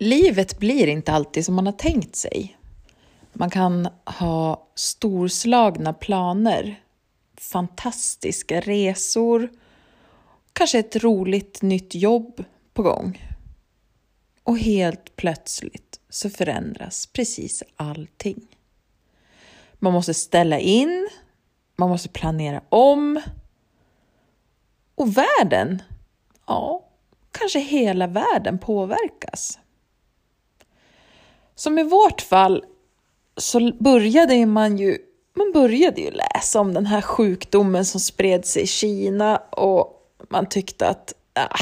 livet blir inte alltid som man har tänkt sig. Man kan ha storslagna planer, fantastiska resor, kanske ett roligt nytt jobb på gång. Och helt plötsligt så förändras precis allting. Man måste ställa in, man måste planera om. Och världen, ja, kanske hela världen påverkas. Som i vårt fall så började man ju man började ju läsa om den här sjukdomen som spred sig i Kina och man tyckte att ah,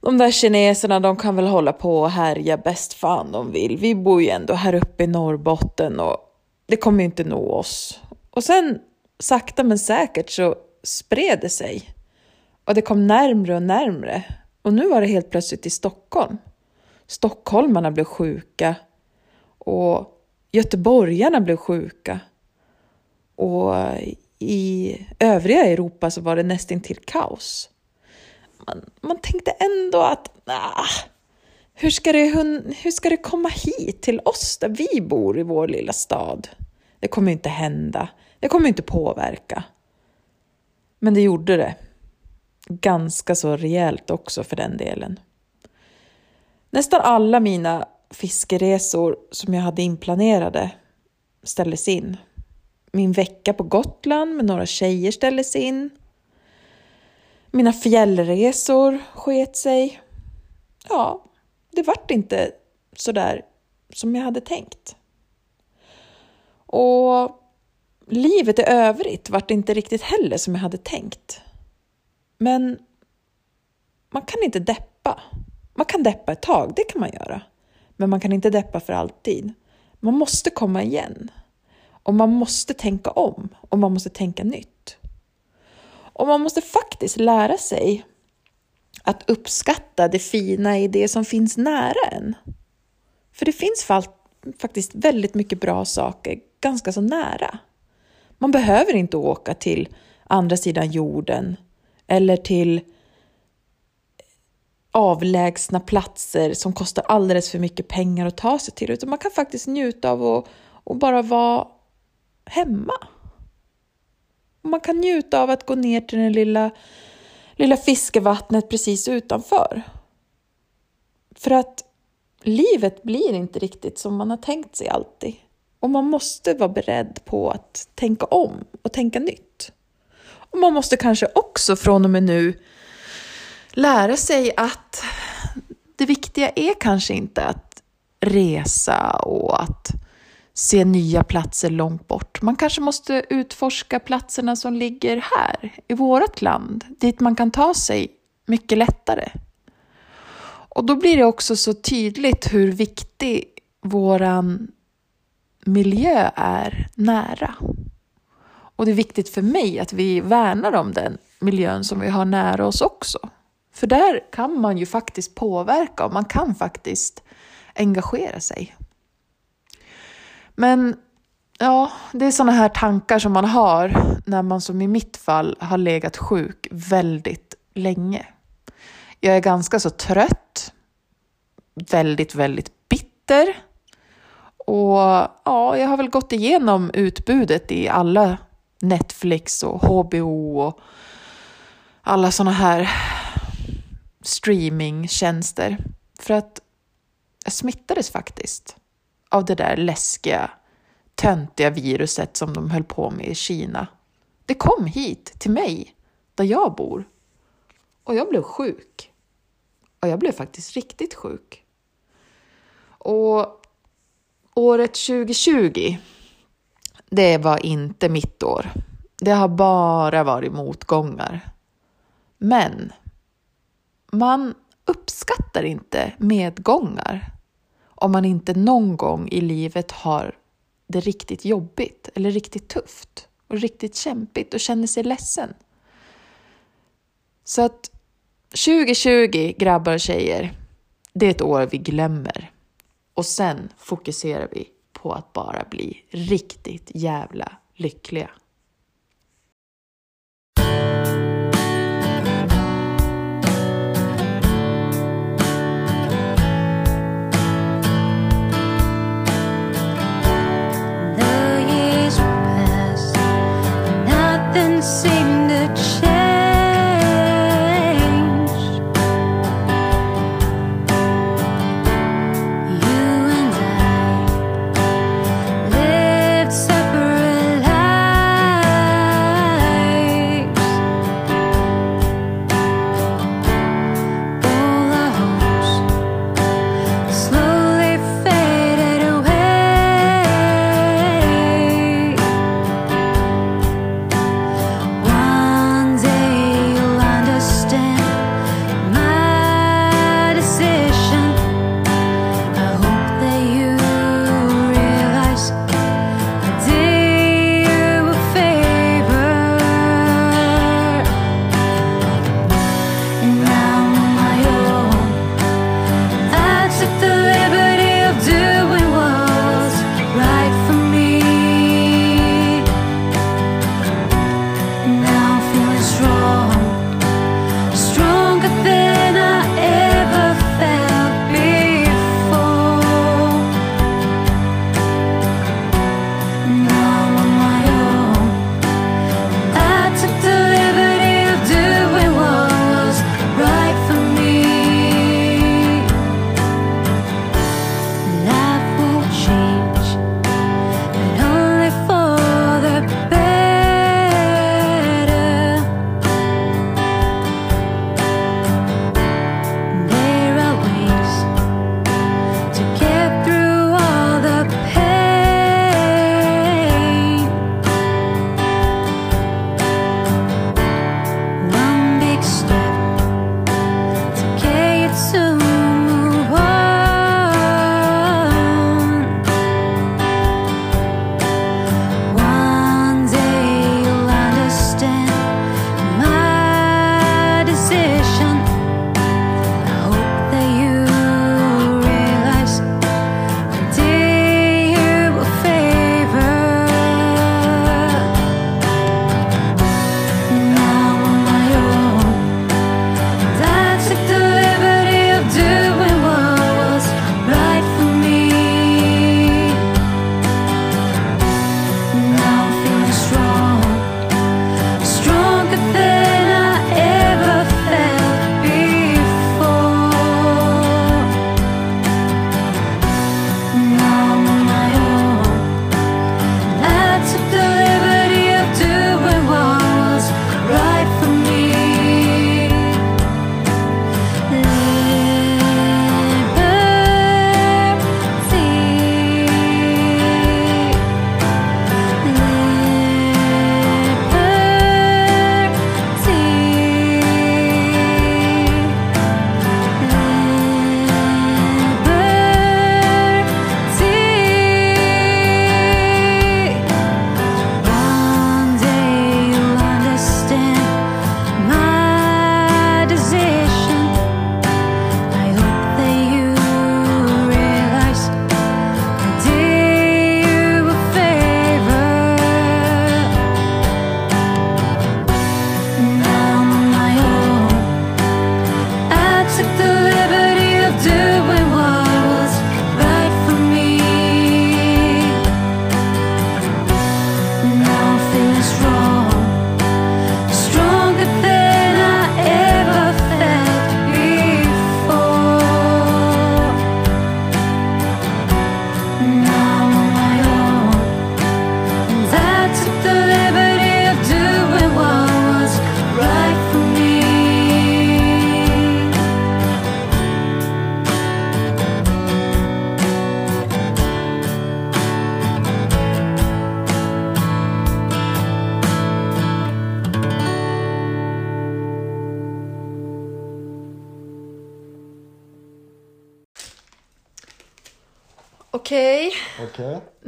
de där kineserna de kan väl hålla på och härja bäst fan de vill. Vi bor ju ändå här uppe i Norrbotten och det kommer ju inte nå oss. Och sen sakta men säkert så spred det sig. Och det kom närmre och närmre. Och nu var det helt plötsligt i Stockholm. Stockholmarna blev sjuka och göteborgarna blev sjuka. Och i övriga Europa så var det nästintill kaos. Man, man tänkte ändå att ah, hur, ska det, hur ska det komma hit till oss där vi bor i vår lilla stad? Det kommer inte hända. Det kommer inte påverka. Men det gjorde det. Ganska så rejält också för den delen. Nästan alla mina fiskeresor som jag hade inplanerade ställdes in. Min vecka på Gotland med några tjejer ställdes in. Mina fjällresor sket sig. Ja, det vart inte så där som jag hade tänkt. Och livet i övrigt vart inte riktigt heller som jag hade tänkt. Men man kan inte deppa. Man kan deppa ett tag, det kan man göra. Men man kan inte deppa för alltid. Man måste komma igen. Och man måste tänka om och man måste tänka nytt. Och man måste faktiskt lära sig att uppskatta det fina i det som finns nära en. För det finns faktiskt väldigt mycket bra saker ganska så nära. Man behöver inte åka till andra sidan jorden eller till avlägsna platser som kostar alldeles för mycket pengar att ta sig till, utan man kan faktiskt njuta av att och bara vara hemma. Man kan njuta av att gå ner till det lilla, lilla fiskevattnet precis utanför. För att livet blir inte riktigt som man har tänkt sig alltid. Och man måste vara beredd på att tänka om och tänka nytt. Och man måste kanske också från och med nu lära sig att det viktiga är kanske inte att resa och att se nya platser långt bort. Man kanske måste utforska platserna som ligger här, i vårt land, dit man kan ta sig mycket lättare. Och då blir det också så tydligt hur viktig våran miljö är nära. Och det är viktigt för mig att vi värnar om den miljön som vi har nära oss också. För där kan man ju faktiskt påverka och man kan faktiskt engagera sig. Men ja, det är sådana här tankar som man har när man som i mitt fall har legat sjuk väldigt länge. Jag är ganska så trött, väldigt, väldigt bitter och ja, jag har väl gått igenom utbudet i alla Netflix och HBO och alla sådana här streamingtjänster. För att jag smittades faktiskt av det där läskiga, töntiga viruset som de höll på med i Kina. Det kom hit till mig, där jag bor. Och jag blev sjuk. Och jag blev faktiskt riktigt sjuk. Och året 2020, det var inte mitt år. Det har bara varit motgångar. Men man uppskattar inte medgångar om man inte någon gång i livet har det riktigt jobbigt eller riktigt tufft och riktigt kämpigt och känner sig ledsen. Så att 2020, grabbar och tjejer, det är ett år vi glömmer. Och sen fokuserar vi på att bara bli riktigt jävla lyckliga. see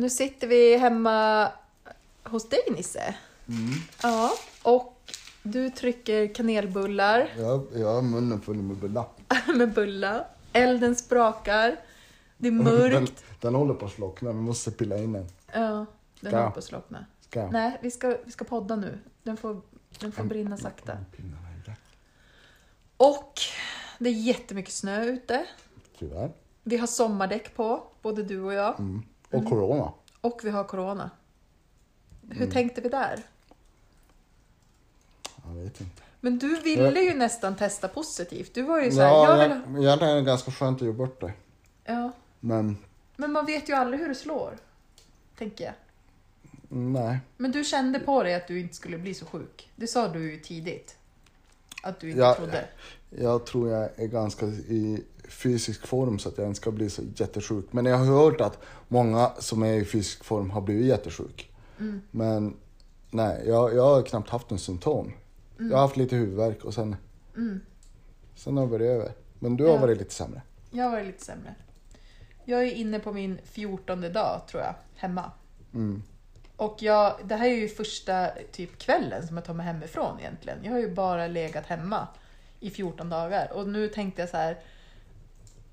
nu sitter vi hemma hos dig Nisse. Ja, och du trycker kanelbullar Jag, jag har munnen full med bullar. med bulla. Elden sprakar. Det är mörkt. Den, den håller på att slockna, vi måste pilla in den. Ja, den Ska. håller på att slockna. Ska? Nej, vi ska, vi ska podda nu. Den får, den får brinna sakta. Och det är jättemycket snö ute. Tyvärr. Vi har sommardäck på, både du och jag. Mm. Och corona. Och vi har corona. Hur Mm. tänkte vi där? Jag vet inte. Men du ville ju nästan testa positivt. Du var ju så här, Ja, jag jag, vill... egentligen är det ganska skönt att ge bort det. ja. Men Men man vet ju aldrig hur det slår. Tänker jag. nej. Men du kände på dig att du inte skulle bli så sjuk. Det sa du ju tidigt. Att du inte Ja. trodde. Jag tror jag är ganska i fysisk form så att jag inte ska bli så jättesjuk. Men jag har hört att många som är i fysisk form har blivit jättesjuk. Mm. Men nej, jag, jag har knappt haft en symptom. Mm. Jag har haft lite huvudvärk och sen, sen har det varit över. Men du har Ja. varit lite sämre. Jag var lite sämre. Jag är inne på min fjortonde dag tror jag, hemma. Mm. Och jag, det här är ju första typ kvällen som jag tar mig hemifrån egentligen. Jag har ju bara legat hemma i 14 dagar. Och nu tänkte jag så här.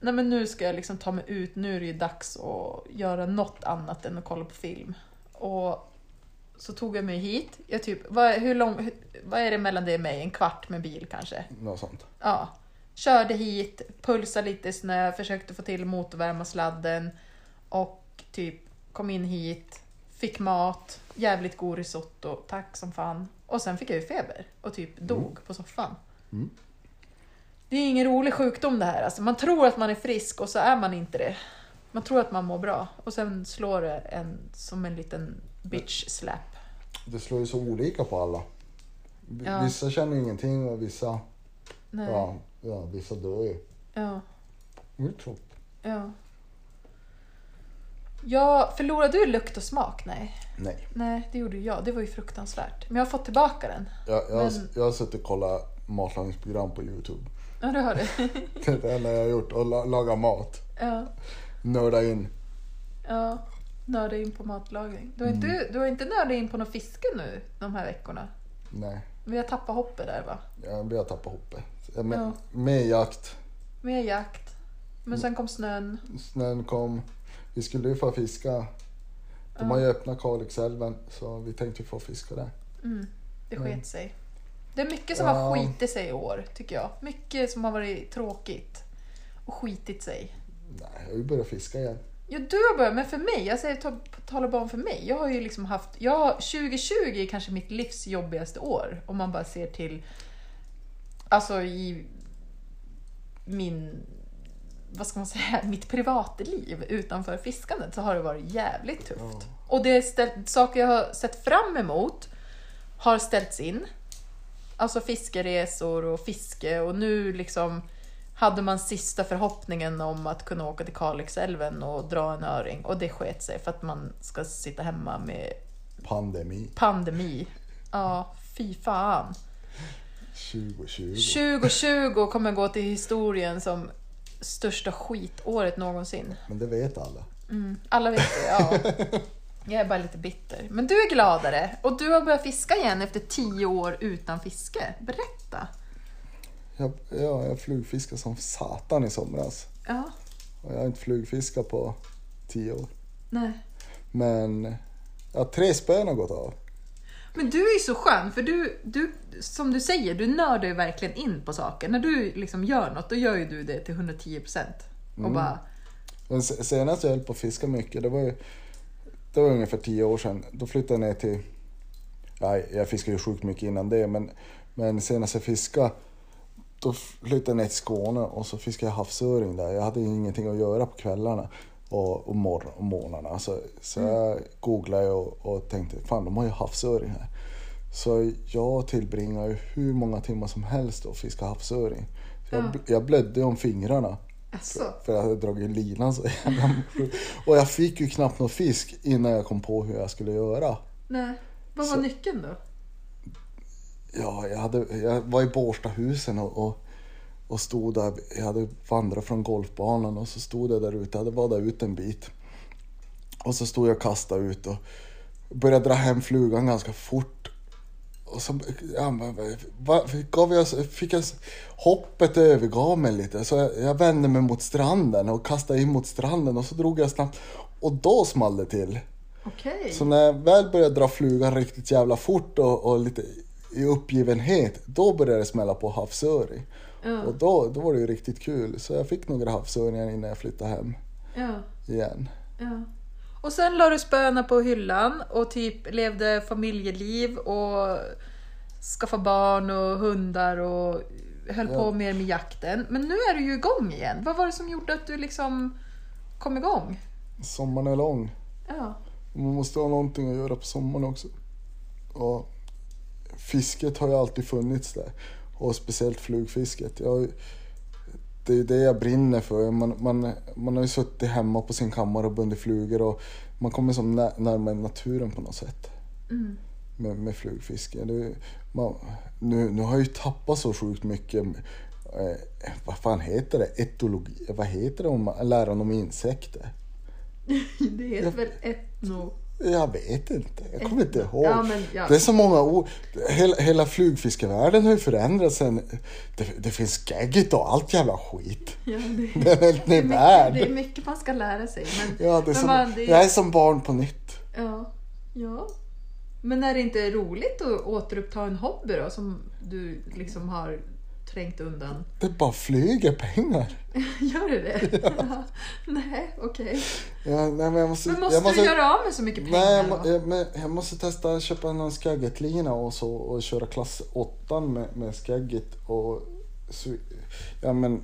Nej men nu ska jag liksom ta mig ut, nu är det ju dags att göra något annat än att kolla på film. Och så tog jag mig hit. Jag typ, vad, hur lång, vad är det mellan det och mig? En kvart med bil kanske? Något sånt. Ja. Körde hit, pulsade lite i snö, försökte få till motorvärma sladden och typ kom in hit, fick mat, jävligt god risotto, tack som fan. Och sen fick jag ju feber och typ dog på soffan. Mm. Det är ingen rolig sjukdom det här. Alltså, man tror att man är frisk och så är man inte det. Man tror att man mår bra och sen slår det en som en liten bitch slap. Det slår ju så olika på alla. Ja. Vissa känner ingenting och vissa, Nej. ja, ja, vissa dör ju. Ja. Det är tråkigt. Ja. Ja, förlorade du lukt och smak? Nej. Nej. Nej, det gjorde jag. Det var ju fruktansvärt. Men jag har fått tillbaka den. Jag, jag, har, Men- jag har suttit och kollat matlagningsprogram på Youtube. Ja, du har det. Det är det enda jag har gjort. Och la, laga mat. Ja, Nörda in. ja. Nörda in på matlagning. Du har, inte, du har inte nördat in på något fiske nu de här veckorna? Nej, Vi har tappat hoppet där va? jag börjar tappa hoppet. Med, Ja. med jakt. Med jakt. Men sen kom snön. Snön kom. Vi skulle ju få fiska. De har ju öppnat Kalixälven så vi tänkte få fiska där. Mm, det sket Mm. sig. Det är mycket som Ja. har skitit sig i år, tycker jag. Mycket som har varit tråkigt. Och skitit sig. Nej, jag har ju börjat fiska igen. Ja, du har börjat, men för mig, jag säger, ta, talar bara om för mig. Jag har ju liksom haft, jag, har- 2020 är kanske mitt livs jobbigaste år. Om man bara ser till, alltså i min, vad ska man säga, mitt privatliv utanför fiskandet så har det varit jävligt tufft. Ja. Och det är ställt, saker jag har sett fram emot har ställts in. Alltså fiskeresor och fiske och nu liksom hade man sista förhoppningen om att kunna åka till Kalixälven och dra en öring och det sket sig för att man ska sitta hemma med Pandemi pandemi. Ja, fy fan. 2020. 2020 kommer gå till historien som största skitåret någonsin. Men det vet alla. Mm, alla vet det, ja. Jag är bara lite bitter. Men du är gladare och du har börjat fiska igen efter tio år utan fiske. Berätta. Jag, ja, jag flugfiskade som satan i somras. Ja, Och jag har inte flugfiskat på 10 år. nej. Men ja, tre spön har gått av. Men du är ju så skön, för du, du, som du säger, du nördar ju verkligen in på saker. När du liksom gör något, då gör ju du det till 110%. Och Mm. bara, senast jag höll på att fiska mycket, det var ju det var ungefär 10 år sedan. Då flyttade jag ner till, ja, jag fiskade ju sjukt mycket innan det, men, men senast jag fiskade då flyttade jag ner till Skåne och så fiskade jag havsöring där. Jag hade ingenting att göra på kvällarna och, och, mor- och morgnarna. Så, så jag googlade och, och tänkte, fan de har ju havsöring här. Så jag tillbringar ju hur många timmar som helst och fiska havsöring. Så jag, Ja. bl- jag blödde om fingrarna. Alltså, För jag hade dragit linan så jävla Och jag fick ju knappt någon fisk innan jag kom på hur jag skulle göra. nej. Vad var Så- nyckeln då? Ja, jag, hade, jag var i Bårstahusen och, och, och stod där. Jag hade vandrat från golfbanan och så stod jag där ute. Jag hade varit ute en bit. Och så stod jag och kastade ut och började dra hem flugan ganska fort. Och så ja, gav jag, fick jag hoppet övergav mig lite. Så jag, jag vände mig mot stranden och kastade in mot stranden och så drog jag snabbt. Och då small det till. Okej. Så när jag väl började dra flugan riktigt jävla fort och, och lite i uppgivenhet, då började det smälla på havsöring. Ja. Och då, då var det ju riktigt kul. Så jag fick några havsöringar innan jag flyttade hem Ja. igen. Ja. Och sen la du spöna på hyllan och typ levde familjeliv och skaffade barn och hundar och höll Ja. på mer med jakten. Men nu är du ju igång igen. Vad var det som gjorde att du liksom kom igång? Sommaren är lång. Ja. Man måste ha någonting att göra på sommaren också. Och fisket har ju alltid funnits där. Och speciellt flugfisket. Jag, det är det jag brinner för. Man, man, man har ju suttit hemma på sin kammare och bundit flugor och man kommer som när, närmare naturen på något sätt. Mm. Med, med flugfiske. Det, man, nu, nu har jag ju tappat så sjukt mycket. Eh, vad fan heter det? Etologi? Vad heter det om läran om insekter? Det heter väl etno... Jag vet inte, jag kommer inte ihåg. Ja, men ja. Det är så många ord. Hela, hela flugfiskevärlden har ju förändrats sen. Det, det finns gaggigt och allt jävla skit. Ja, det, Det är helt det, är ny mycket, värld. det är mycket man ska lära sig. Men, Ja, det är som, man, det, Jag är som barn på nytt. ja, ja. Men är det inte roligt att återuppta en hobby då som du liksom har trängt undan? Det bara flyger pengar. Gör det det? Ja. Nej, okej. Ja, nej, men jag måste, Men måste, jag måste, du göra av med så mycket pengar? Nej, jag, jag, men jag måste testa att köpa någon skaggetlina och så och köra klass 8 med, med skagget och så, ja men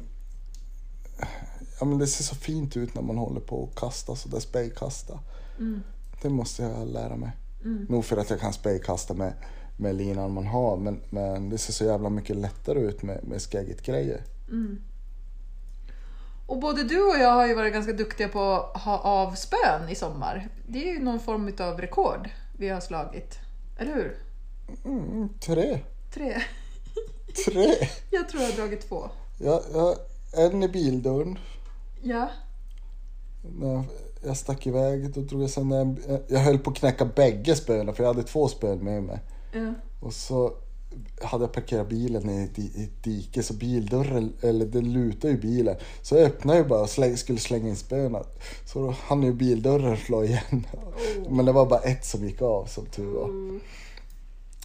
Ja men det ser så fint ut när man håller på och kasta sådär spejkasta. Mm. Det måste jag lära mig. Mm. Nog för att jag kan spejkasta med, med linan man har men, men det ser så jävla mycket lättare ut med, med skagget-grejer. Mm. Och både du och jag har ju varit ganska duktiga på att ha av spön i sommar. Det är ju någon form av rekord vi har slagit. Eller hur? Mm, tre. Tre. Tre! Jag tror jag har dragit två. Jag, jag, en i bildörren. Ja. när jag- stack iväg, då drog jag sen jag, jag höll på att knäcka bägge spöna för jag hade två spön med mig. Ja. Och så hade jag parkerat bilen i ett, i ett dike så bildörren, eller det lutade ju bilen. Så jag öppnade ju bara och släng, skulle slänga in spöna. Så då hann ju bildörren slå igen. Men det var bara ett som gick av som tur var.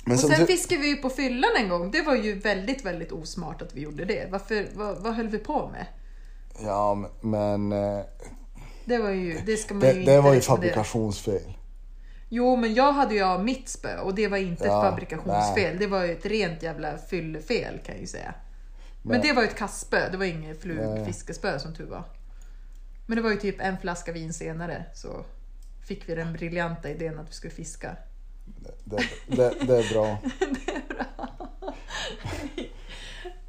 Men Och sen tur- fiskade vi ju på fyllan en gång. Det var ju väldigt, väldigt osmart att vi gjorde det. Varför, vad, vad höll vi på med? Ja men eh, Det var ju, det ska man det, ju det inte var ju rekommendera. fabrikationsfel. Jo, men jag hade ju av mitt spö och det var inte Ja, ett fabrikationsfel. nej. Det var ju ett rent jävla fyllefel kan jag ju säga. Men, Men- det var ju ett kastspö, det var inget flugfiskespö som tur var. Men det var ju typ en flaska vin senare så fick vi den briljanta idén att vi skulle fiska. Det, det, det är bra.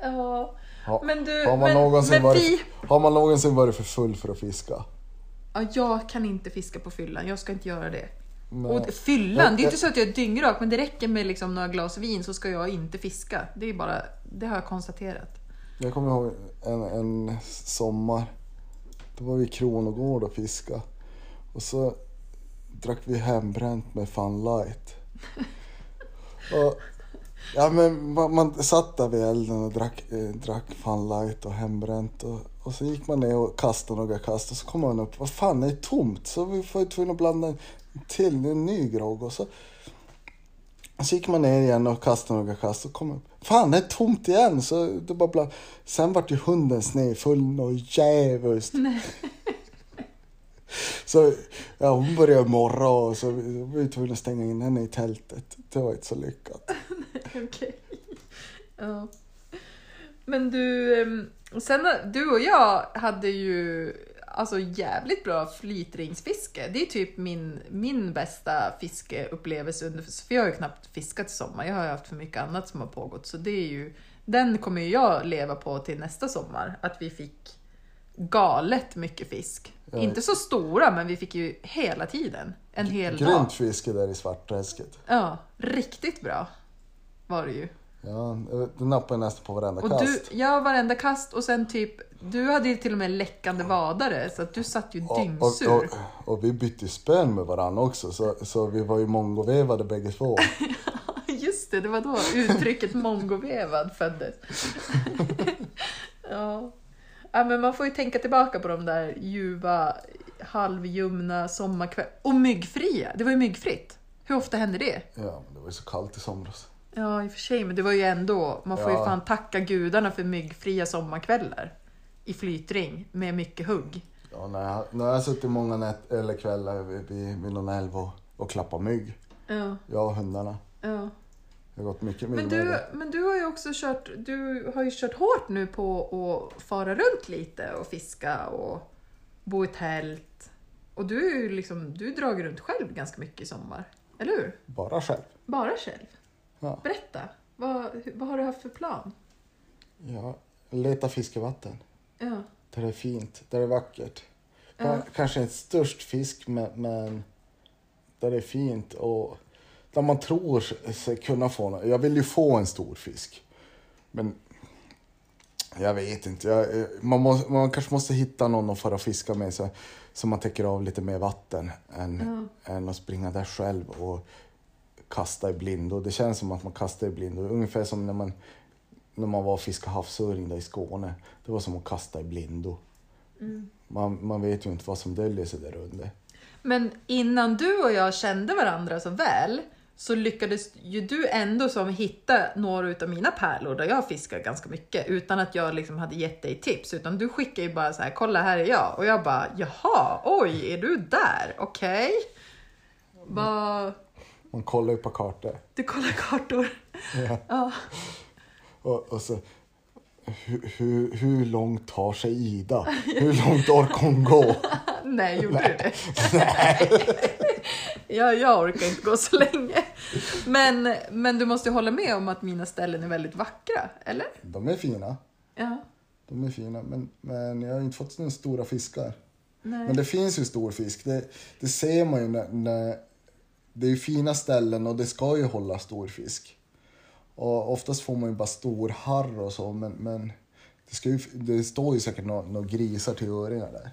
Ja, Ha, men du, har, man men, någonsin men varit, vi... har man någonsin varit för full för att fiska? Ja, jag kan inte fiska på fyllan, jag ska inte göra det. Nej. Och fyllan, det är inte så att jag är dyngrak, men det räcker med liksom några glas vin så ska jag inte fiska. Det är bara, det har jag konstaterat. Jag kommer ihåg en, en sommar. Då var vi i Kronogård och fiska. Och så drack vi hembränt med Fun Light. Och, ja, men man, man satt där vid elden och drack, eh, drack Fun Light och hembränt. Och, och så gick man ner och kastade några kast och så kom man upp. Vad fan, det är tomt. Så vi var tvungna att blanda en till, en ny grogg. Och så, så gick man ner igen och kastade några kast och kom upp. Fan, det är tomt igen! Så det bara bland... Sen vart ju hunden snedfull och djävulskt. Så ja, hon började morra och så var vi tvungna att stänga in henne i tältet. Det var inte så lyckat. Okej. Ja. Men du, ehm, sen du och jag hade ju alltså jävligt bra flytringsfiske. Det är typ min, min bästa fiskeupplevelse under, för jag har ju knappt fiskat i sommar. Jag har ju haft för mycket annat som har pågått. Så det är ju, den kommer jag leva på till nästa sommar. Att vi fick galet mycket fisk. Ja. Inte så stora, men vi fick ju hela tiden. En hel dag. Grymt fiske där i Svartträsket. Ja, riktigt bra var det ju. Ja, det nappade nästan på varenda Och kast. du, ja, varenda kast och sen typ Du hade ju till och med läckande vadare så att du satt ju Och, dyngsur. och, och, och vi bytte spön med varandra också, så, så vi var ju mongovevade bägge två. Just det, det var då uttrycket mongovevad föddes. ja. ja, men man får ju tänka tillbaka på de där ljuva, halvljumna sommarkvällarna. Och myggfria, det var ju myggfritt. Hur ofta hände det? Ja, men det var ju så kallt i somras. Ja, i och för sig, men det var ju ändå, man får ju Ja. fan tacka gudarna för myggfria sommarkvällar. I flytring, med mycket hugg. Ja, när jag, när jag har suttit många nät, eller kvällar vid, vid, någon älv och, och klappat mygg. Ja, Jag och hundarna. ja. Det har gått mycket Men du, men du har ju också kört, du har ju kört hårt nu på att fara runt lite och fiska och bo i tält. Och du ju liksom, du drar runt själv ganska mycket i sommar. Eller hur? Bara själv. Bara själv. Ja. Berätta, vad, vad har du haft för plan? ja. Leta fiskevatten. Ja, Där det är fint, där det är vackert. Ja. Ka- Kanske inte störst fisk, men, men där det är fint och där man tror sig kunna få något. Jag vill ju få en stor fisk. Men jag vet inte. Jag, man, måste, man kanske måste hitta någon att fara och fiska med så, så man täcker av lite mer vatten än, än att springa där själv och kasta i blindo. Det känns som att man kastar i blindo. Ungefär som när man, när man var och fiskade havsöring där i Skåne. Det var som att kasta i blindo. Man, man vet ju inte vad som döljer sig där under. Men innan du och jag kände varandra så väl så lyckades ju du ändå som hitta några utav mina pärlor där jag fiskar ganska mycket utan att jag liksom hade gett dig tips. Utan du skickade ju bara så här, kolla här är jag. Och jag bara, jaha, oj, är du där? Okej. Vad- Man kollar ju på kartor. Du kollar kartor. Ja. Ja. Och, och så, hur, hur, hur långt tar sig Ida? Hur långt orkar hon gå? Nej, gjorde du det? ja, jag orkar inte gå så länge. Men, men du måste hålla med om att mina ställen är väldigt vackra, eller? De är fina. Ja. De är fina, men, men jag har inte fått några stora fiskar. Nej. Men det finns ju stor fisk. Det, det ser man ju när, när... Det är ju fina ställen och det ska ju hålla stor fisk. Och oftast får man ju bara stor harr och så, men, men det, ska ju, det står ju säkert några nå grisar till öringar där.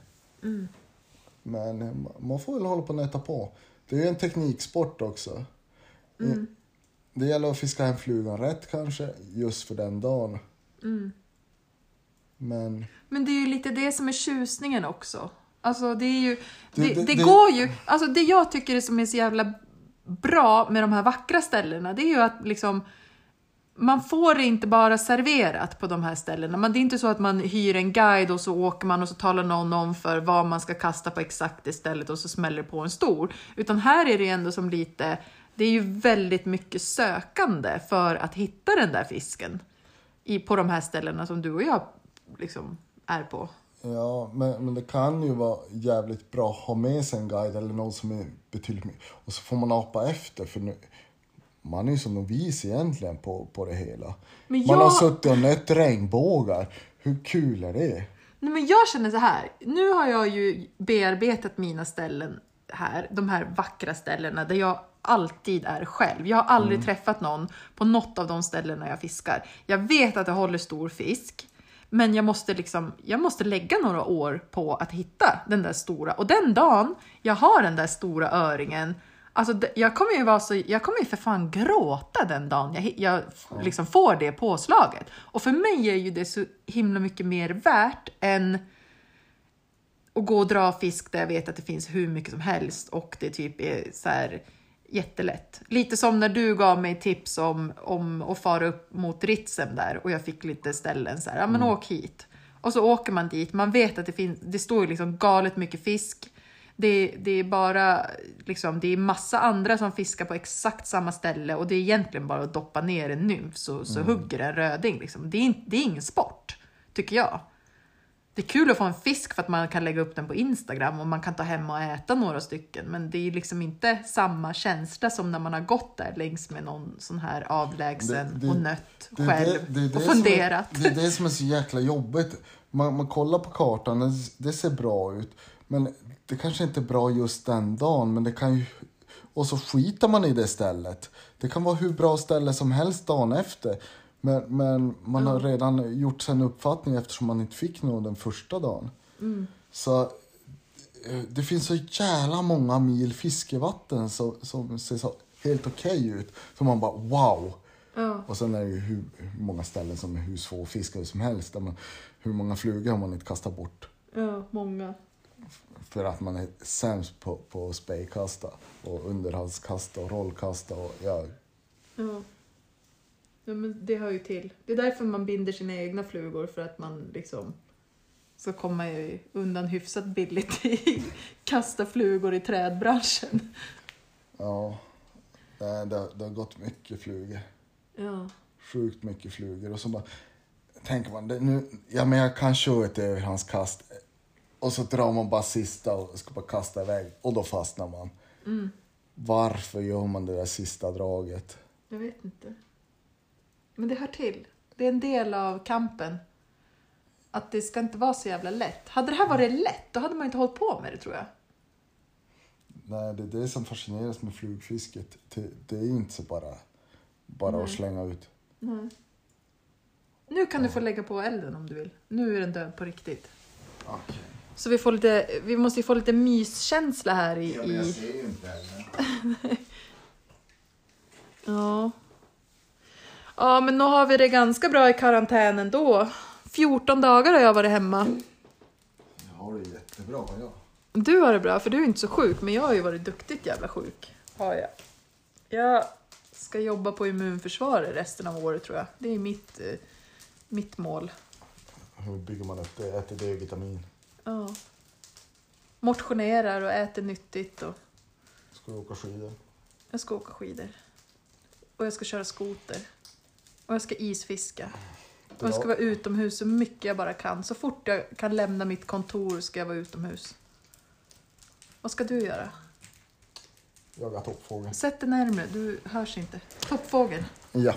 Men eh, man får väl hålla på och nöta på. Det är ju en tekniksport också. Det gäller att fiska hem flugan rätt kanske, just för den dagen. Men Men det är ju lite det som är tjusningen också. Alltså det är ju, Det- det, det- det- går ju, alltså det jag tycker är som är så jävla bra med de här vackra ställena, det är ju att liksom man får det inte bara serverat på de här ställena. Men det är inte så att man hyr en guide och så åker man och så talar någon om för vad man ska kasta på exakt det stället och så smäller det på en stor. Utan här är det ändå som lite, det är ju väldigt mycket sökande för att hitta den där fisken. I, på de här ställena som du och jag liksom är på. Ja, men, men det kan ju vara jävligt bra att ha med sig en guide eller någon som är betydligt mer. Och så får man apa efter för nu, man är ju så novis egentligen på, på det hela. Men Man har jag- suttit och nött regnbågar. Hur kul är det? Nej, men jag känner så här. Nu har jag ju bearbetat mina ställen här, de här vackra ställena där jag alltid är själv. Jag har aldrig träffat någon på något av de ställena jag fiskar. Jag vet att jag håller stor fisk, men jag måste liksom, jag måste lägga några år på att hitta den där stora. Och den dagen jag har den där stora öringen, alltså jag kommer ju vara så, jag kommer ju för fan gråta den dagen jag, jag liksom får det påslaget. Och för mig är ju det så himla mycket mer värt än att gå och dra fisk där jag vet att det finns hur mycket som helst och det typ är så här jättelätt. Lite som när du gav mig tips om, om att fara upp mot Ritsem där och jag fick lite ställen så här, ja men åk hit. Och så åker man dit, man vet att det finns, det står ju liksom galet mycket fisk. Det, det är bara, liksom, det är massa andra som fiskar på exakt samma ställe och det är egentligen bara att doppa ner en nymf så, så hugger en röding. Liksom. Det, är det är ingen sport, tycker jag. Det är kul att få en fisk för att man kan lägga upp den på Instagram och man kan ta hem och äta några stycken. Men det är liksom inte samma känsla som när man har gått där längs med någon sån här avlägsen Det- det- och nött Det själv och som är- funderat. Det är det som är så jäkla jobbigt. Man, man kollar på kartan, det, det ser bra ut. Men det kanske inte är bra just den dagen, men det kan ju... Och så skiter man i det stället. Det kan vara hur bra ställe som helst dagen efter. Men, men man har redan gjort sig en uppfattning eftersom man inte fick någon den första dagen. Mm. Så eh, det finns så jävla många mil fiskevatten som, som ser så helt okej ut. Så man bara wow! Ja. Och sen är det ju hur, hur många ställen som är hur svå fiskare som helst. Där man, hur många flugor har man inte kastat bort? ja, många. För att man är sämst på, på spejkasta och underhalskasta och rollkasta och ja, Ja. Ja, men det hör ju till. Det är därför man binder sina egna flugor, för att man liksom ska komma ju undan hyfsat billigt i kasta flugor i trädbranschen. ja det, det, det har gått mycket flugor. Ja. Sjukt mycket flugor. Och så bara tänker man, det, nu, ja men jag kan köra ett överhandskast. Och så drar man bara sista och ska bara kasta iväg och då fastnar man. Mm. Varför gör man det där sista draget? Jag vet inte. Men det hör till. Det är en del av kampen. Att det ska inte vara så jävla lätt. Hade det här varit lätt, då hade man inte hållit på med det tror jag. Nej, det är det som fascineras med flugfisket. Det, är inte så bara, bara Nej. att slänga ut. Nej. Nu kan du få lägga på elden om du vill. Nu är den död på riktigt. Okej. Så vi, får lite, vi måste ju få lite myskänsla här i... i... ser ju inte heller. Ja. Ja, men nu har vi det ganska bra i karantän ändå. 14 dagar har jag varit hemma. Jag har det jättebra, ja. Du har det bra, för du är inte så sjuk, men jag har ju varit duktigt jävla sjuk. Har jag. Jag ska jobba på immunförsvaret resten av året tror jag. Det är mitt, eh, mitt mål. Hur bygger man upp det? Äter D-vitamin? Ja. Motionerar och äter nyttigt och Ska du åka skidor? jag ska åka skidor. Och jag ska köra skoter. Och jag ska isfiska. Och jag ska vara utomhus så mycket jag bara kan. Så fort jag kan lämna mitt kontor ska jag vara utomhus. Vad ska du göra? Jaga toppfågel. Sätt dig närmare, du hörs inte. Toppfågel, Ja.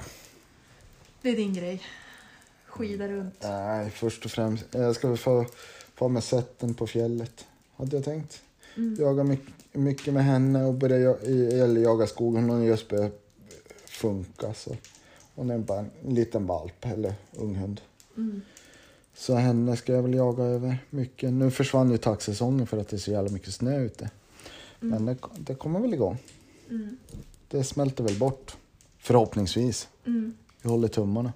det är din grej. Skida runt. Nej, först och främst. Jag ska väl få, få med sätten på fjället. Hade jag tänkt. Mm. Jaga mycket, mycket med henne och börja ja- eller jaga skogen. Hon har just börjat funka. Så. Hon är bara en liten valp eller unghund. Mm. Så henne ska jag väl jaga över mycket. Nu försvann ju taxsäsongen för att det är så jävla mycket snö ute. Men det, det kommer väl igång. Mm. Det smälter väl bort. Förhoppningsvis. Mm. Vi håller tummarna.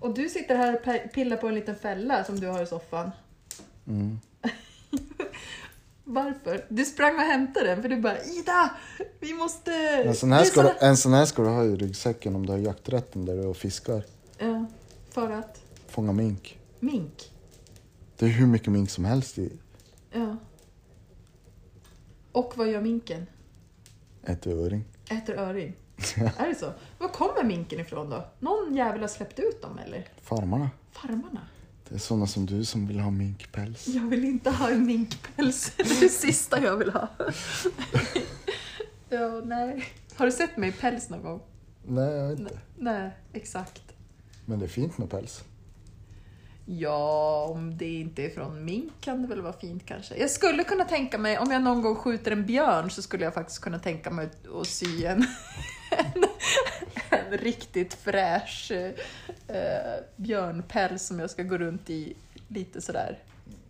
Och du sitter här och pillar på en liten fälla som du har i soffan. Mm. Varför? Du sprang och hämtade den för du bara Ida! Vi måste... En sån, här ska du, en sån här ska du ha i ryggsäcken om du har jakträtten där du är och fiskar. Ja, för att? Fånga mink. Mink? Det är hur mycket mink som helst i Ja. Och vad gör minken? ett öring. Äter öring. är det så? Var kommer minken ifrån då? Någon jävel har släppt ut dem eller? Farmarna. Farmarna? Det är såna som du som vill ha minkpäls. Jag vill inte ha en minkpäls. Det är det sista jag vill ha. ja, nej. Har du sett mig i päls någon gång? Nej, jag vet inte. Nej, nej, exakt. Men det är fint med päls. Ja, om det inte är från mink kan det väl vara fint kanske. Jag skulle kunna tänka mig, om jag någon gång skjuter en björn så skulle jag faktiskt kunna tänka mig att sy en, en, en riktigt fräsch eh, björnpäls som jag ska gå runt i lite sådär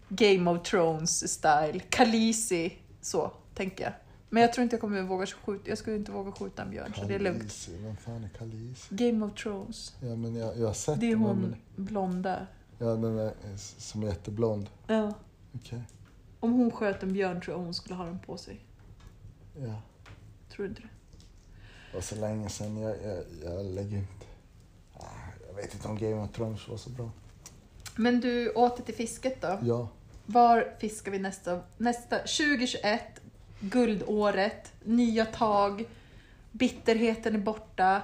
Game of Thrones style. Khaleesi, så tänker jag. Men jag tror inte jag kommer våga skjuta, jag skulle inte våga skjuta en björn så det är lugnt. Khaleesi, Vem fan är Khaleesi? Game of Thrones. Ja, men jag, jag har sett Det är hon men- blonda. Ja, den är s- som är jätteblond. Ja. Okej. Om hon sköt en björn tror jag hon skulle ha den på sig. Ja. Tror du inte det? Var så länge sedan. Jag, jag, jag lägger inte... Ah, Jag vet inte om Game of Thrones var så bra. Men du åter till fisket då. Ja. Var fiskar vi nästa? nästa 2021, guldåret, nya tag, bitterheten är borta,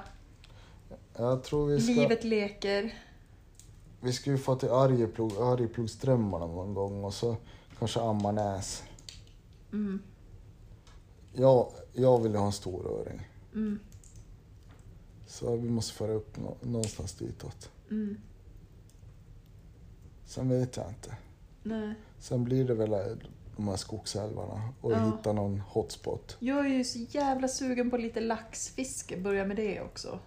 Jag tror vi ska... livet leker. Vi ska ju få till Arjeplog, Arjeplogströmmarna någon gång och så kanske Ammarnäs. Mm, Jag, jag vill ha en stor öring. Mm, Så vi måste föra upp nå, någonstans ditåt. mm. Sen vet jag inte. Nej. Sen blir det väl eh, de här skogsälvarna och Ja. hitta någon hotspot. Jag är ju så jävla sugen på lite laxfiske. Börja med det också.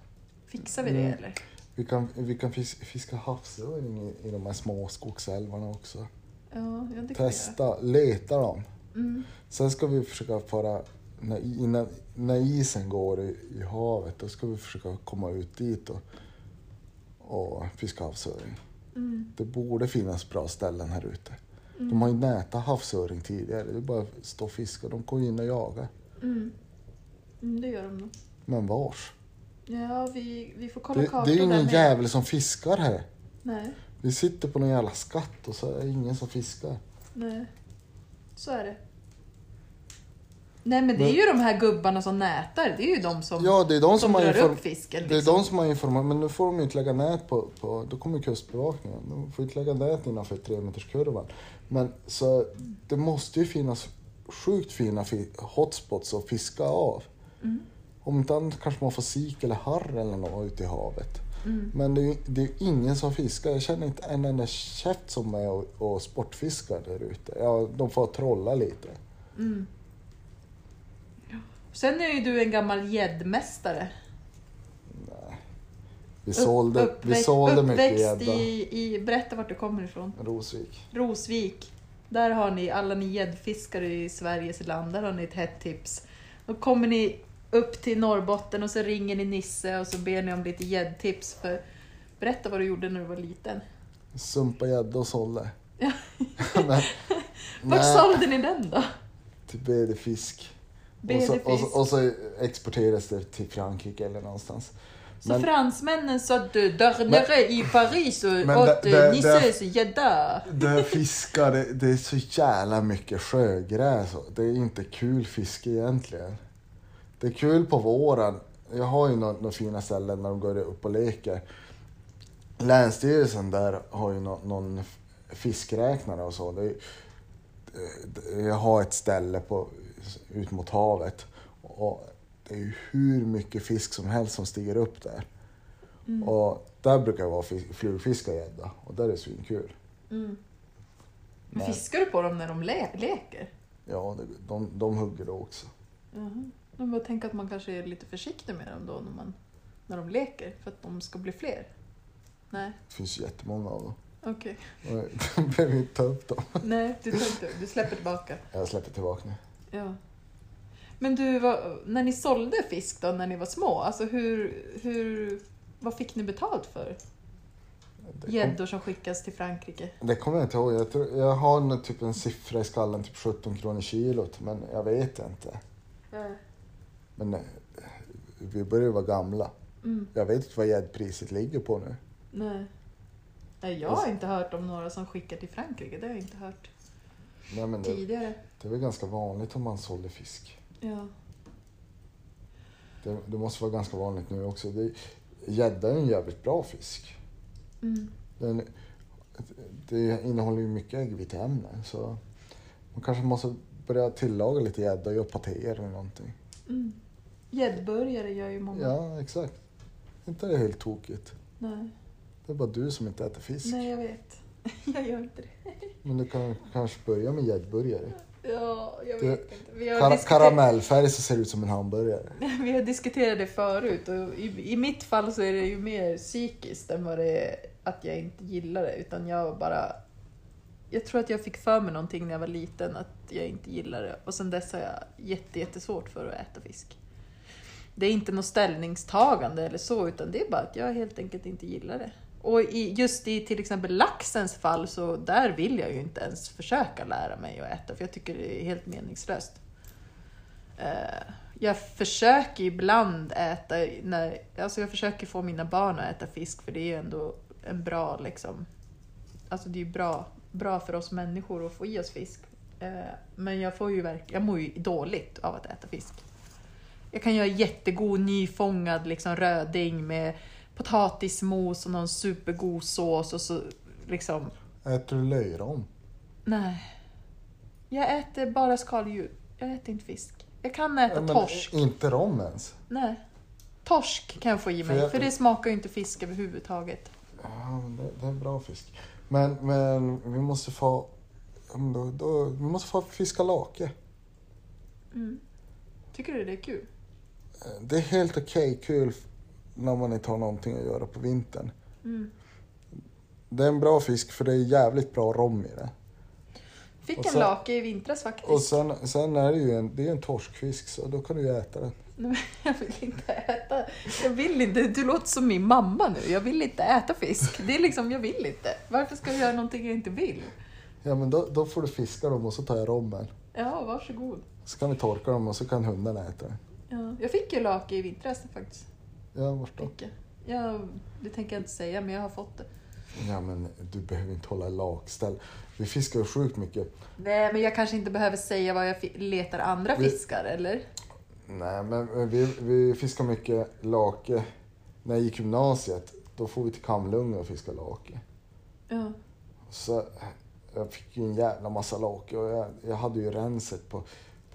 Fixar vi det Mm. eller? Vi kan, vi kan fis- fiska havsöring i, i de här små skogsälvarna också. Ja, Testa, leta dem. Mm. Sen ska vi försöka fara, när, innan, när isen går i, i havet, då ska vi försöka komma ut dit och, och fiska havsöring. Mm. Det borde finnas bra ställen här ute. Mm. De har ju nätat havsöring tidigare, det är bara att stå och fiska. De går in och jagar. Mm. Mm, det gör de nog. Men vars? Ja, vi, vi får kolla Det, kartan det är ingen jävel som fiskar här. Nej, Vi sitter på någon jävla skatt och så är det ingen som fiskar. nej. Så är det. Nej men det är ju de här gubbarna som nätar. Det är ju de som, Ja, det är de som, som drar upp fisken. Det är Liksom. de som har informerat, men nu får de ju inte lägga nät på, på då kommer kustbevakningen. De får inte lägga nät innanför tremeterskurvan. Men så det måste ju finnas sjukt fina fi- hotspots att fiska av. Mm. Om inte annat kanske man får sik eller harr eller något ute i havet. Mm. Men det är det är ingen som fiskar. Jag känner inte en enda käft som är och, och sportfiskar där ute. Ja, de får trolla lite. Mm. Sen är ju du en gammal gäddmästare. Vi sålde, vi uppväxt, sålde mycket gädda. i, i... Berätta vart du kommer ifrån. Rosvik. Rosvik. Där har ni, alla ni gäddfiskare i Sveriges land, där har ni ett hett tips. Då kommer ni upp till Norrbotten och så ringer ni Nisse och så ber ni om lite gäddtips. För berätta vad du gjorde när du var liten. Sumpa gädda och sålde. Vart sålde ni den då? Till BD Fisk. Och så, och, så, och så exporteras det till Frankrike eller någonstans. Så Men- fransmännen satt där nere i Paris och Men åt det- Nisses gädda. Det fiskar, det, det är så jävla mycket sjögräs. Det är inte kul fiske egentligen. Det är kul på våren. Jag har ju några, några fina ställen när de går upp och leker. Länsstyrelsen där har ju nå, någon fiskräknare och så. Det det- jag har ett ställe på, ut mot havet. Och det är ju hur mycket fisk som helst som stiger upp där. Mm. Och där brukar jag vara fi- flugfiska gädda och där är det svinkul. Mm. Men fiskar du på dem när de le- leker? Ja, det- de, de hugger då också. Jaha. Jag bara tänker att man kanske är lite försiktig med dem då när, man, när de leker för att de ska bli fler. Nej, Det finns jättemånga av dem. okej. Och Jag behöver inte ta upp dem. Nej, du, inte, du släpper tillbaka. Jag släpper tillbaka nu. Ja. Men du, vad, när ni sålde fisk då, när ni var små, alltså hur, hur, vad fick ni betalt för gäddor som skickas till Frankrike? det kommer jag inte ihåg. Jag, tror, jag har nog typ en siffra i skallen, typ 17 kronor kilot. Men jag vet inte. Men eh, vi börjar ju vara gamla. Mm, Jag vet inte vad gäddpriset ligger på nu. nej. nej. Jag har inte hört om några som skickar till Frankrike, det har jag inte hört Nej, men det, tidigare. Det är väl ganska vanligt om man sålde fisk. Ja. Det, det måste vara ganska vanligt nu också. Gädda är en jävligt bra fisk. Mm. Den, det innehåller ju mycket äggviteämnen så man kanske måste börja tillaga lite gädda och göra patéer eller någonting. Mm. Gäddburgare gör ju många. Ja, exakt. Inte det helt tokigt. Nej. Det är bara du som inte äter fisk. Nej, jag vet. Jag gör inte det. Men du kan kanske börja med gäddburgare. Ja, jag vet inte. Vi har, Kar- karamellfärg så ser det ut som en hamburgare. vi har diskuterat det förut och i, i mitt fall så är det ju mer psykiskt än vad det är att jag inte gillar det. Utan jag bara... Jag tror att jag fick för mig någonting när jag var liten att jag inte gillar det. Och sen dess har jag jätte, jättesvårt för att äta fisk. Det är inte något ställningstagande eller så, utan det är bara att jag helt enkelt inte gillar det. Och i, just i till exempel laxens fall, så där vill jag ju inte ens försöka lära mig att äta, för jag tycker det är helt meningslöst. Eh, jag försöker ibland äta, när, alltså jag försöker få mina barn att äta fisk, för det är ju ändå en bra, liksom, alltså det är ju bra, bra för oss människor att få i oss fisk. Eh, men jag, får ju verk, jag mår ju dåligt av att äta fisk. Jag kan göra jättegod nyfångad liksom, röding med potatismos och någon supergod sås och så liksom... Äter du löjrom? Nej. Jag äter bara skaldjur. Jag äter inte fisk. Jag kan äta Ja, torsk. Inte rom ens. Nej. Torsk kan jag få i För mig, jag- för det smakar ju inte fisk överhuvudtaget. Ja, det, det är bra fisk. Men, men vi måste få... Då, då, vi måste få fiska lake. Mm. Tycker du det är kul? Det är helt okej kul när man inte har någonting att göra på vintern. Mm. Det är en bra fisk för det är jävligt bra rom i det. Fick Och en lake i vintras faktiskt. Och sen, sen är det ju en, det är en torskfisk så då kan du ju äta den. Nej, jag vill inte äta. Jag vill inte. Du låter som min mamma nu. Jag vill inte äta fisk. Det är liksom, jag vill inte. Varför ska jag göra någonting jag inte vill? Ja men då, då får du fiska dem och så tar jag rommen. Ja, varsågod. Så kan vi torka dem och så kan hundarna äta den. Ja, jag fick ju lake i vintras faktiskt. Ja vart då? Ja, det tänker jag inte säga, men jag har fått det. Ja men du behöver inte hålla lakställ. Vi fiskar ju sjukt mycket. Nej, men jag kanske inte behöver säga var jag letar andra Vi- fiskar, eller? Nej men vi, vi fiskar mycket lake. När jag gick gymnasiet då får vi till Kamlunga och fiska lake. Ja. Så jag fick ju en jävla massa lake och jag, jag hade ju renset på,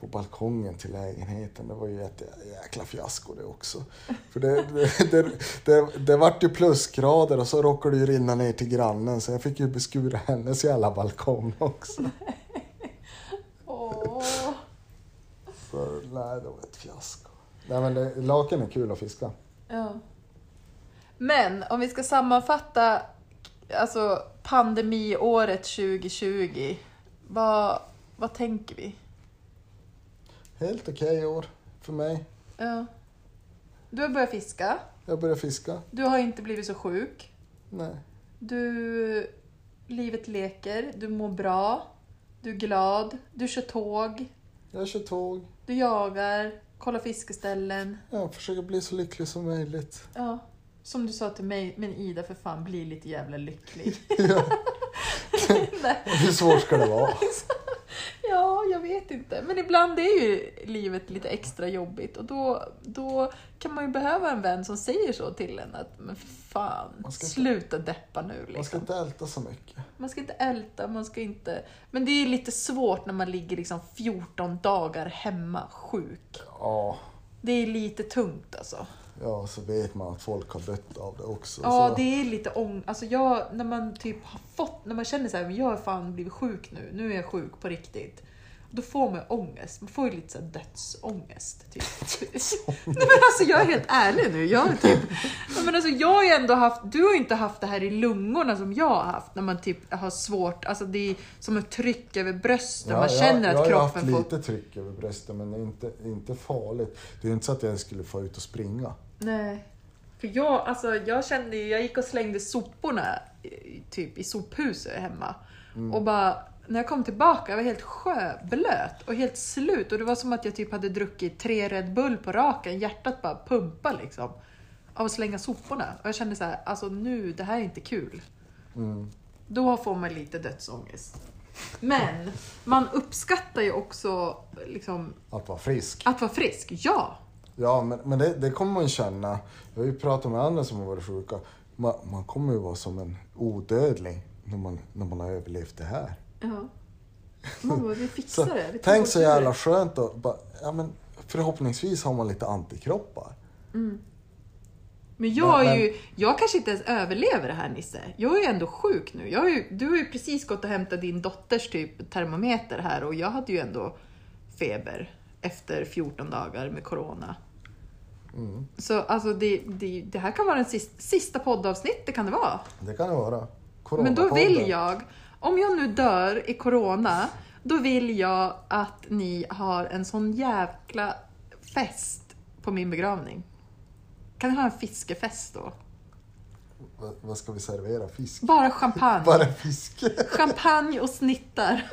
på balkongen till lägenheten. Det var ju ett jäkla fiasko det också. För det, det, det, det, det vart ju plusgrader och så råkade det ju rinna ner till grannen så jag fick ju beskura hennes jävla balkong också. Så nej, det var ett fiasko. Nej men det, laken är kul att fiska. Ja. Men om vi ska sammanfatta alltså pandemiåret 2020. Vad, vad tänker vi? Helt okej år för mig. Ja. Du har börjat fiska. Jag börjar fiska. Du har inte blivit så sjuk. Nej. Du... Livet leker. Du mår bra. Du är glad. Du kör tåg. Jag kör tåg. Du jagar. Kollar fiskeställen. Jag försöker bli så lycklig som möjligt. Ja. Som du sa till mig, men Ida för fan, bli lite jävla lycklig. Ja. Hur svårt ska det vara? Vet inte. Men ibland är ju livet lite extra jobbigt och då, då kan man ju behöva en vän som säger så till en att men fan, ska inte- sluta deppa nu Man ska liksom. inte älta så mycket. Man ska inte älta, man ska inte... Men det är lite svårt när man ligger liksom 14 dagar hemma sjuk. Ja, Det är lite tungt alltså. ja, så vet man att folk har dött av det också. Ja, så. det är lite ång... Alltså jag, när man typ har fått, när man känner så här, jag har fan blivit sjuk nu, nu är jag sjuk på riktigt. Då får man ångest, man får ju lite så dödsångest. Typ. Nej men alltså jag är helt ärlig nu. Jag, typ, men alltså, jag har ju ändå haft, du har ju inte haft det här i lungorna som jag har haft. När man typ har svårt, alltså det är som ett tryck över brösten. man känner jag, att jag har haft kroppen får... lite tryck över bröstet men inte, inte farligt. Det är inte så att jag skulle få ut och springa. Nej. För jag, alltså, jag kände ju, jag gick och slängde soporna typ i sophuset hemma. Och bara, när jag kom tillbaka, jag var helt sjöblöt och helt slut. Och det var som att jag typ hade druckit tre Red Bull på raken. Hjärtat bara pumpa liksom. Av att slänga soporna. Och jag kände så här, alltså nu, det här är inte kul. Mm. Då får man lite dödsångest. Men man uppskattar ju också liksom, Att vara frisk. att vara frisk. Ja! Ja, men, men det, det kommer man känna. Jag har ju pratat med andra som har varit sjuka. Man, man kommer ju vara som en odödlig när man, när man har överlevt det här. Ja. Bara, vi Så, fixar det. Vi tänk så jävla skönt och bara, ja men förhoppningsvis har man lite antikroppar. Men jag, är ju, jag kanske inte ens överlever det här Nisse. Jag är ju ändå sjuk nu. Jag ju, du har ju precis gått och hämtat din dotters typ termometer här och jag hade ju ändå feber efter 14 dagar med corona. Mm. Så alltså det, det, det här kan vara den sista, sista poddavsnittet kan det vara. Det kan det vara. Men då vill jag, om jag nu dör i corona, då vill jag att ni har en sån jäkla fest på min begravning. Kan ni ha en fiskefest då? Va- Vad ska vi servera? Fisk? Bara champagne. Bara fisk? Champagne och snittar.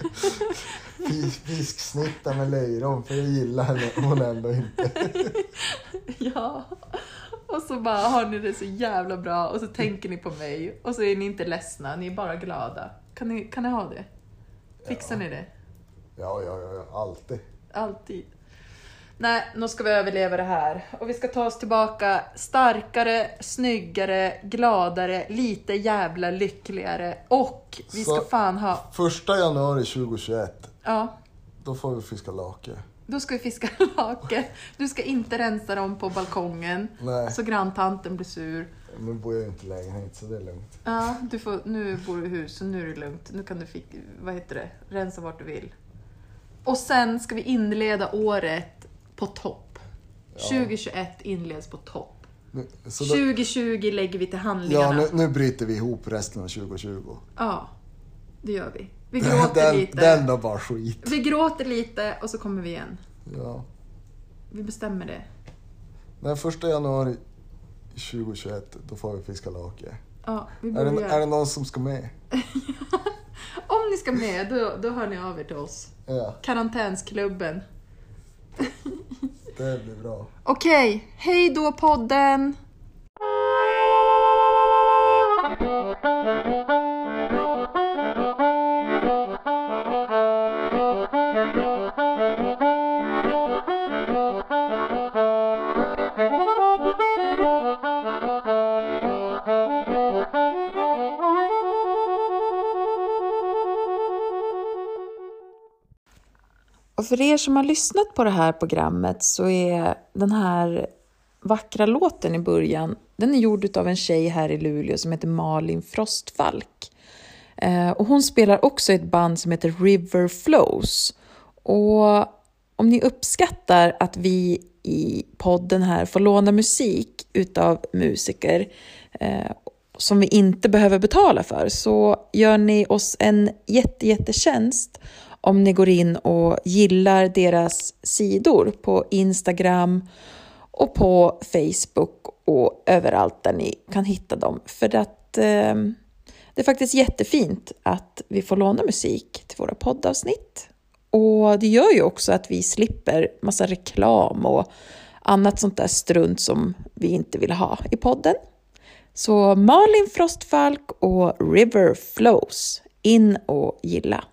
Fisk- Fisksnittar med löjrom, för det gillar hon ändå inte. ja. Och så bara har ni det så jävla bra och så tänker ni på mig och så är ni inte ledsna, ni är bara glada. Kan ni, kan ni ha det? Fixar Ja. ni det? Ja, ja, ja, alltid. Alltid. Nej, nu ska vi överleva det här. Och vi ska ta oss tillbaka starkare, snyggare, gladare, lite jävla lyckligare. Och vi ska Så- fan ha... Första januari 2021, Ja, då får vi fiska lake. Då ska vi fiska lake. Du ska inte rensa dem på balkongen. Nej, Så granntanten blir sur. nu bor jag ju inte i lägenhet så det är lugnt. Ja, du får, nu bor du i hus så nu är det lugnt. Nu kan du fick, vad heter det, rensa vart du vill. Och sen ska vi inleda året på topp. Ja. 2021 inleds på topp. Nu, då, 2020 lägger vi till handlingarna. ja, Ja, nu, nu bryter vi ihop resten av 2020. det gör vi. Vi gråter Den, lite. den då bara skit. Vi gråter lite och så kommer vi igen. Ja. Vi bestämmer det. Den första januari 2021, då får vi fiska lake. Ja, vi Är det, är det någon som ska med? Om ni ska med, då, då hör ni av er till oss. Ja, Karantänsklubben. det blir bra. Okej, hej då podden! För er som har lyssnat på det här programmet så är den här vackra låten i början, den är gjord av en tjej här i Luleå som heter Malin Frostfalk. Eh, och hon spelar också i ett band som heter River Flows. Och om ni uppskattar att vi i podden här får låna musik utav musiker eh, som vi inte behöver betala för så gör ni oss en jätte, jättetjänst om ni går in och gillar deras sidor på Instagram och på Facebook och överallt där ni kan hitta dem. För att eh, det är faktiskt jättefint att vi får låna musik till våra poddavsnitt. Och det gör ju också att vi slipper massa reklam och annat sånt där strunt som vi inte vill ha i podden. Så Malin Frostfalk och River Flows, in och gilla!